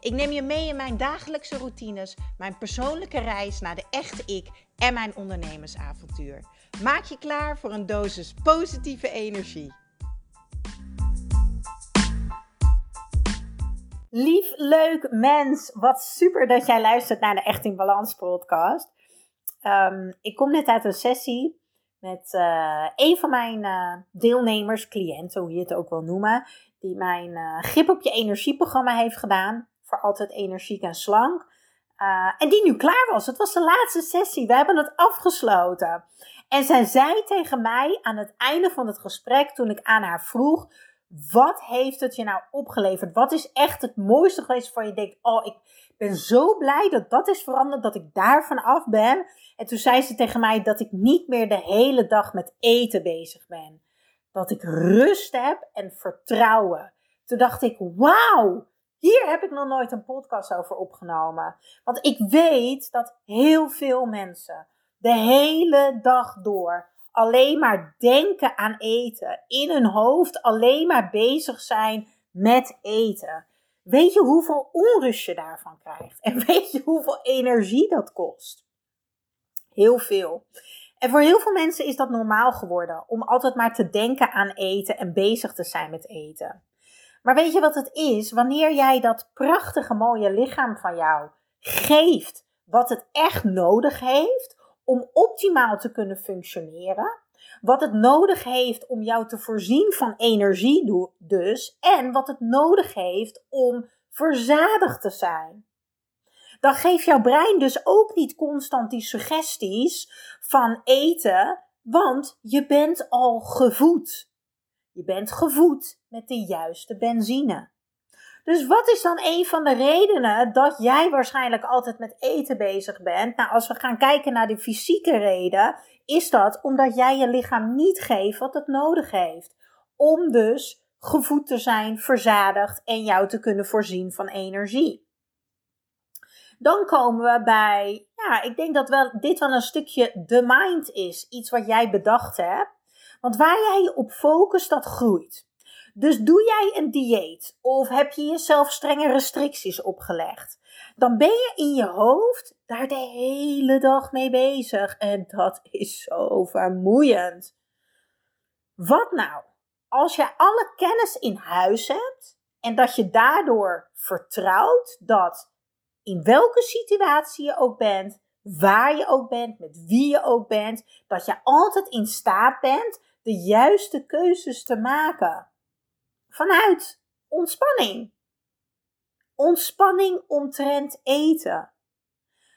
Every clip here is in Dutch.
Ik neem je mee in mijn dagelijkse routines, mijn persoonlijke reis naar de echte ik en mijn ondernemersavontuur. Maak je klaar voor een dosis positieve energie. Lief, leuk mens, wat super dat jij luistert naar de Echt in Balans podcast. Ehm, ik kom net uit een sessie met uh, een van mijn uh, deelnemers, cliënten, hoe je het ook wil noemen, die mijn uh, grip op je energieprogramma heeft gedaan voor altijd energiek en slank. Uh, en die nu klaar was. Het was de laatste sessie. We hebben het afgesloten. En zij zei tegen mij aan het einde van het gesprek, toen ik aan haar vroeg: Wat heeft het je nou opgeleverd? Wat is echt het mooiste geweest voor je denkt: Oh, ik ben zo blij dat dat is veranderd, dat ik daarvan af ben. En toen zei ze tegen mij dat ik niet meer de hele dag met eten bezig ben. Dat ik rust heb en vertrouwen. Toen dacht ik: Wauw hier heb ik nog nooit een podcast over opgenomen. Want ik weet dat heel veel mensen de hele dag door alleen maar denken aan eten. In hun hoofd alleen maar bezig zijn met eten. Weet je hoeveel onrust je daarvan krijgt? En weet je hoeveel energie dat kost? Heel veel. En voor heel veel mensen is dat normaal geworden om altijd maar te denken aan eten en bezig te zijn met eten. Maar weet je wat het is? Wanneer jij dat prachtige mooie lichaam van jou geeft wat het echt nodig heeft om optimaal te kunnen functioneren, wat het nodig heeft om jou te voorzien van energie dus en wat het nodig heeft om verzadigd te zijn. Dan geeft jouw brein dus ook niet constant die suggesties van eten, want je bent al gevoed. Je bent gevoed met de juiste benzine. Dus wat is dan een van de redenen dat jij waarschijnlijk altijd met eten bezig bent? Nou, als we gaan kijken naar de fysieke reden, is dat omdat jij je lichaam niet geeft wat het nodig heeft. Om dus gevoed te zijn, verzadigd en jou te kunnen voorzien van energie. Dan komen we bij, ja, ik denk dat wel, dit wel een stukje the mind is. Iets wat jij bedacht hebt. Want waar jij je op focust, dat groeit. Dus doe jij een dieet of heb je jezelf strenge restricties opgelegd, dan ben je in je hoofd daar de hele dag mee bezig. En dat is zo vermoeiend. Wat nou? Als je alle kennis in huis hebt en dat je daardoor vertrouwt dat in welke situatie je ook bent, waar je ook bent, met wie je ook bent, dat je altijd in staat bent de juiste keuzes te maken. Vanuit ontspanning. Ontspanning omtrent eten.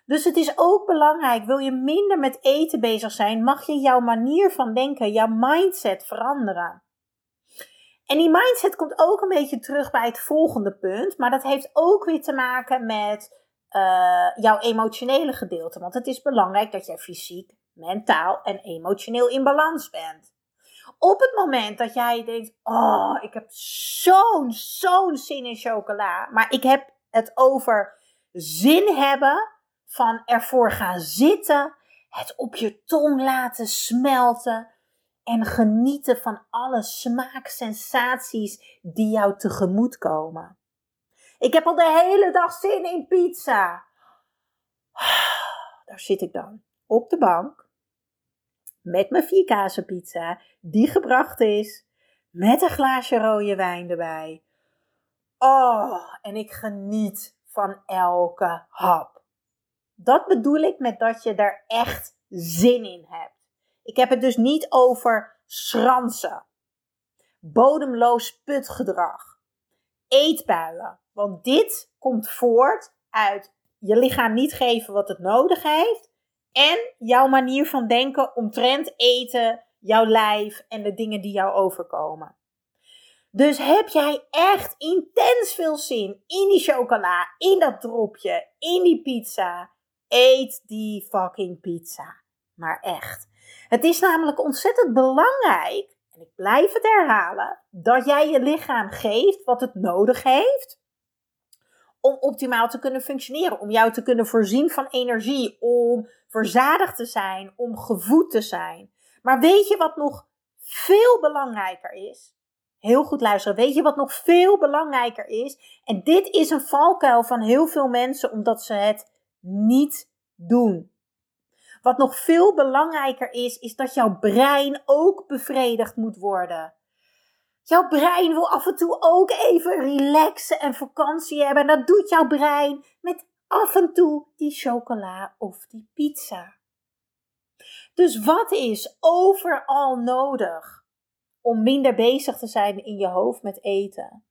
Dus het is ook belangrijk, wil je minder met eten bezig zijn, mag je jouw manier van denken, jouw mindset veranderen. En die mindset komt ook een beetje terug bij het volgende punt, maar dat heeft ook weer te maken met uh, jouw emotionele gedeelte. Want het is belangrijk dat jij fysiek, mentaal en emotioneel in balans bent. Op het moment dat jij denkt: Oh, ik heb zo'n, zo'n zin in chocola. Maar ik heb het over zin hebben van ervoor gaan zitten, het op je tong laten smelten en genieten van alle smaaksensaties die jou tegemoet komen. Ik heb al de hele dag zin in pizza. Daar zit ik dan op de bank met mijn vier pizza die gebracht is met een glaasje rode wijn erbij. Oh, en ik geniet van elke hap. Dat bedoel ik met dat je er echt zin in hebt. Ik heb het dus niet over schransen, bodemloos putgedrag, eetbuien, want dit komt voort uit je lichaam niet geven wat het nodig heeft. En jouw manier van denken omtrent eten, jouw lijf en de dingen die jou overkomen. Dus heb jij echt intens veel zin in die chocola, in dat dropje, in die pizza? Eet die fucking pizza. maar echt. Het is namelijk ontzettend belangrijk, en ik blijf het herhalen, dat jij je lichaam geeft wat het nodig heeft om optimaal te kunnen functioneren, om jou te kunnen voorzien van energie, om verzadigd te zijn, om gevoed te zijn. Maar weet je wat nog veel belangrijker is? Heel goed luisteren. Weet je wat nog veel belangrijker is? En dit is een valkuil van heel veel mensen omdat ze het niet doen. Wat nog veel belangrijker is, is dat jouw brein ook bevredigd moet worden. Jouw brein wil af en toe ook even relaxen en vakantie hebben. En dat doet jouw brein met af en toe die chocola of die pizza. Dus wat is overal nodig om minder bezig te zijn in je hoofd met eten?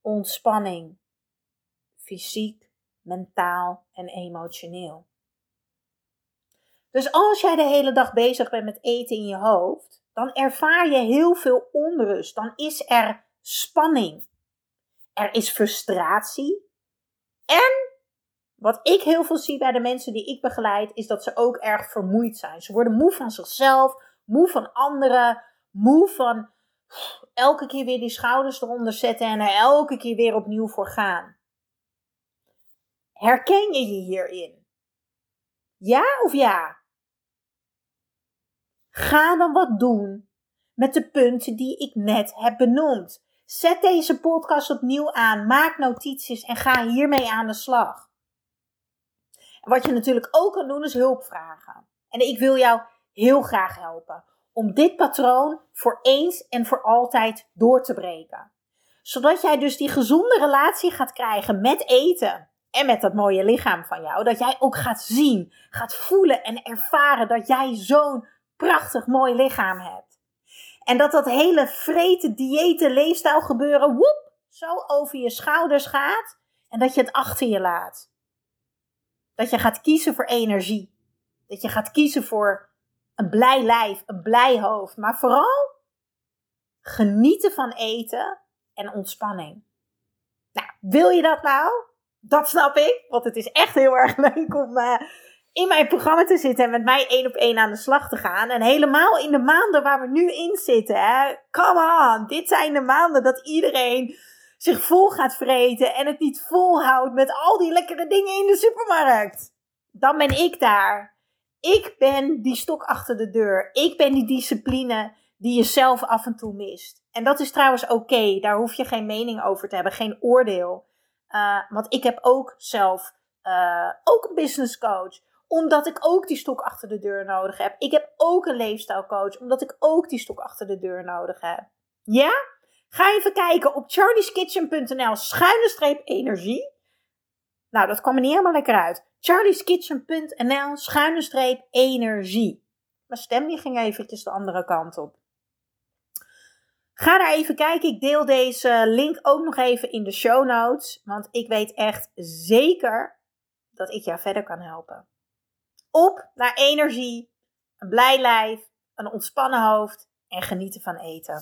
Ontspanning, fysiek, mentaal en emotioneel. Dus als jij de hele dag bezig bent met eten in je hoofd, dan ervaar je heel veel onrust. Dan is er spanning. Er is frustratie. En wat ik heel veel zie bij de mensen die ik begeleid, is dat ze ook erg vermoeid zijn. Ze worden moe van zichzelf, moe van anderen, moe van elke keer weer die schouders eronder zetten en er elke keer weer opnieuw voor gaan. Herken je je hierin? Ja of ja? Ga dan wat doen met de punten die ik net heb benoemd. Zet deze podcast opnieuw aan, maak notities en ga hiermee aan de slag. wat je natuurlijk ook kan doen is hulp vragen. En ik wil jou heel graag helpen om dit patroon voor eens en voor altijd door te breken. Zodat jij dus die gezonde relatie gaat krijgen met eten en met dat mooie lichaam van jou. Dat jij ook gaat zien, gaat voelen en ervaren dat jij zo'n prachtig mooi lichaam hebt. En dat dat hele vreten, diëten, leefstijl gebeuren, woep, zo over je schouders gaat. En dat je het achter je laat. Dat je gaat kiezen voor energie. Dat je gaat kiezen voor een blij lijf, een blij hoofd. Maar vooral genieten van eten en ontspanning. Nou, wil je dat nou? Dat snap ik, want het is echt heel erg leuk om uh, in mijn programma te zitten en met mij één op één aan de slag te gaan. En helemaal in de maanden waar we nu in zitten. Hè? Come on, dit zijn de maanden dat iedereen zich vol gaat vreten en het niet volhoudt met al die lekkere dingen in de supermarkt. Dan ben ik daar. Ik ben die stok achter de deur. Ik ben die discipline die je zelf af en toe mist. En dat is trouwens oké. Daar hoef je geen mening over te hebben, geen oordeel. Uh, want ik heb ook zelf uh, ook een business coach omdat ik ook die stok achter de deur nodig heb. Ik heb ook een leefstijlcoach, omdat ik ook die stok achter de deur nodig heb. Ja? Ga even kijken op charlieskitchen.nl schuine streep energie. Nou, dat kwam er niet helemaal lekker uit. charlieskitchen.nl schuine streep energie. Mijn stem die ging eventjes de andere kant op. Ga daar even kijken. Ik deel deze link ook nog even in de show notes. Want ik weet echt zeker dat ik jou verder kan helpen. Op naar energie, een blij lijf, een ontspannen hoofd en genieten van eten.